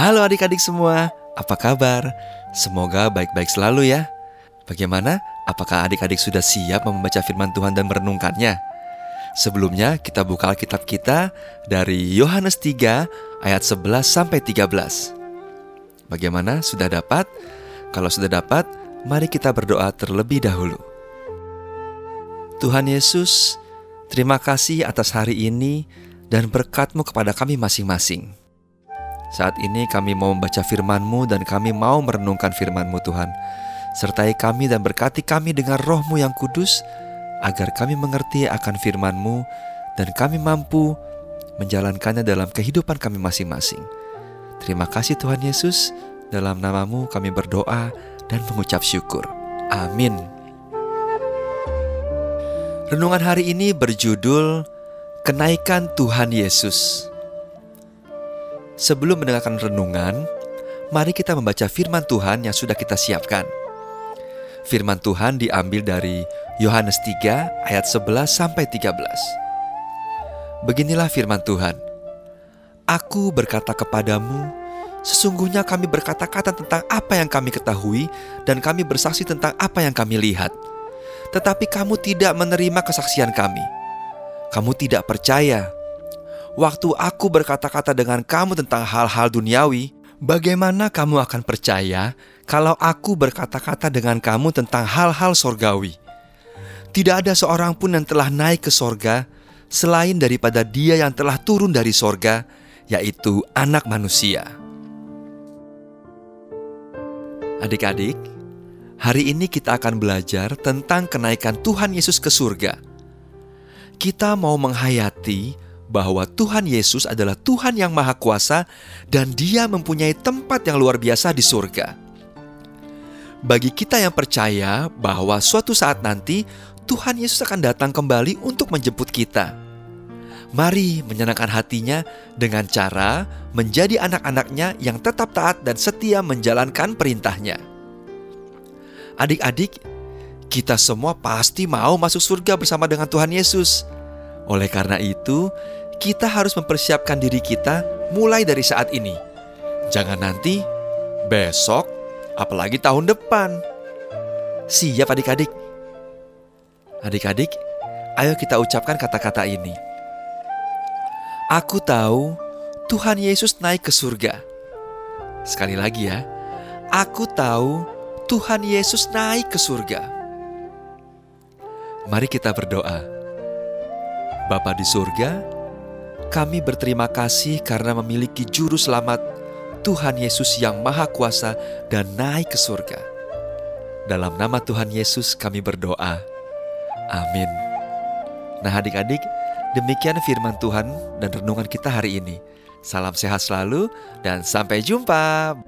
Halo adik-adik semua, apa kabar? Semoga baik-baik selalu ya. Bagaimana? Apakah adik-adik sudah siap membaca firman Tuhan dan merenungkannya? Sebelumnya kita buka Alkitab kita dari Yohanes 3 ayat 11 sampai 13. Bagaimana? Sudah dapat? Kalau sudah dapat, mari kita berdoa terlebih dahulu. Tuhan Yesus, terima kasih atas hari ini dan berkat-Mu kepada kami masing-masing. Saat ini kami mau membaca firman-Mu dan kami mau merenungkan firman-Mu Tuhan. Sertai kami dan berkati kami dengan roh-Mu yang kudus, agar kami mengerti akan firman-Mu dan kami mampu menjalankannya dalam kehidupan kami masing-masing. Terima kasih Tuhan Yesus, dalam namamu kami berdoa dan mengucap syukur. Amin. Renungan hari ini berjudul Kenaikan Tuhan Yesus. Sebelum mendengarkan renungan, mari kita membaca firman Tuhan yang sudah kita siapkan. Firman Tuhan diambil dari Yohanes 3 ayat 11 sampai 13. Beginilah firman Tuhan. Aku berkata kepadamu, sesungguhnya kami berkata-kata tentang apa yang kami ketahui dan kami bersaksi tentang apa yang kami lihat. Tetapi kamu tidak menerima kesaksian kami. Kamu tidak percaya waktu aku berkata-kata dengan kamu tentang hal-hal duniawi, bagaimana kamu akan percaya kalau aku berkata-kata dengan kamu tentang hal-hal sorgawi? Tidak ada seorang pun yang telah naik ke sorga selain daripada dia yang telah turun dari sorga, yaitu anak manusia. Adik-adik, hari ini kita akan belajar tentang kenaikan Tuhan Yesus ke surga. Kita mau menghayati bahwa Tuhan Yesus adalah Tuhan yang Maha Kuasa dan Dia mempunyai tempat yang luar biasa di surga. Bagi kita yang percaya bahwa suatu saat nanti Tuhan Yesus akan datang kembali untuk menjemput kita. Mari menyenangkan hatinya dengan cara menjadi anak-anaknya yang tetap taat dan setia menjalankan perintahnya. Adik-adik, kita semua pasti mau masuk surga bersama dengan Tuhan Yesus. Oleh karena itu, kita harus mempersiapkan diri kita mulai dari saat ini. Jangan nanti, besok, apalagi tahun depan. Siap adik-adik? Adik-adik, ayo kita ucapkan kata-kata ini. Aku tahu Tuhan Yesus naik ke surga. Sekali lagi ya, aku tahu Tuhan Yesus naik ke surga. Mari kita berdoa. Bapa di surga, kami berterima kasih karena memiliki Juru Selamat, Tuhan Yesus yang Maha Kuasa dan naik ke surga. Dalam nama Tuhan Yesus, kami berdoa. Amin. Nah, adik-adik, demikian firman Tuhan dan renungan kita hari ini. Salam sehat selalu, dan sampai jumpa.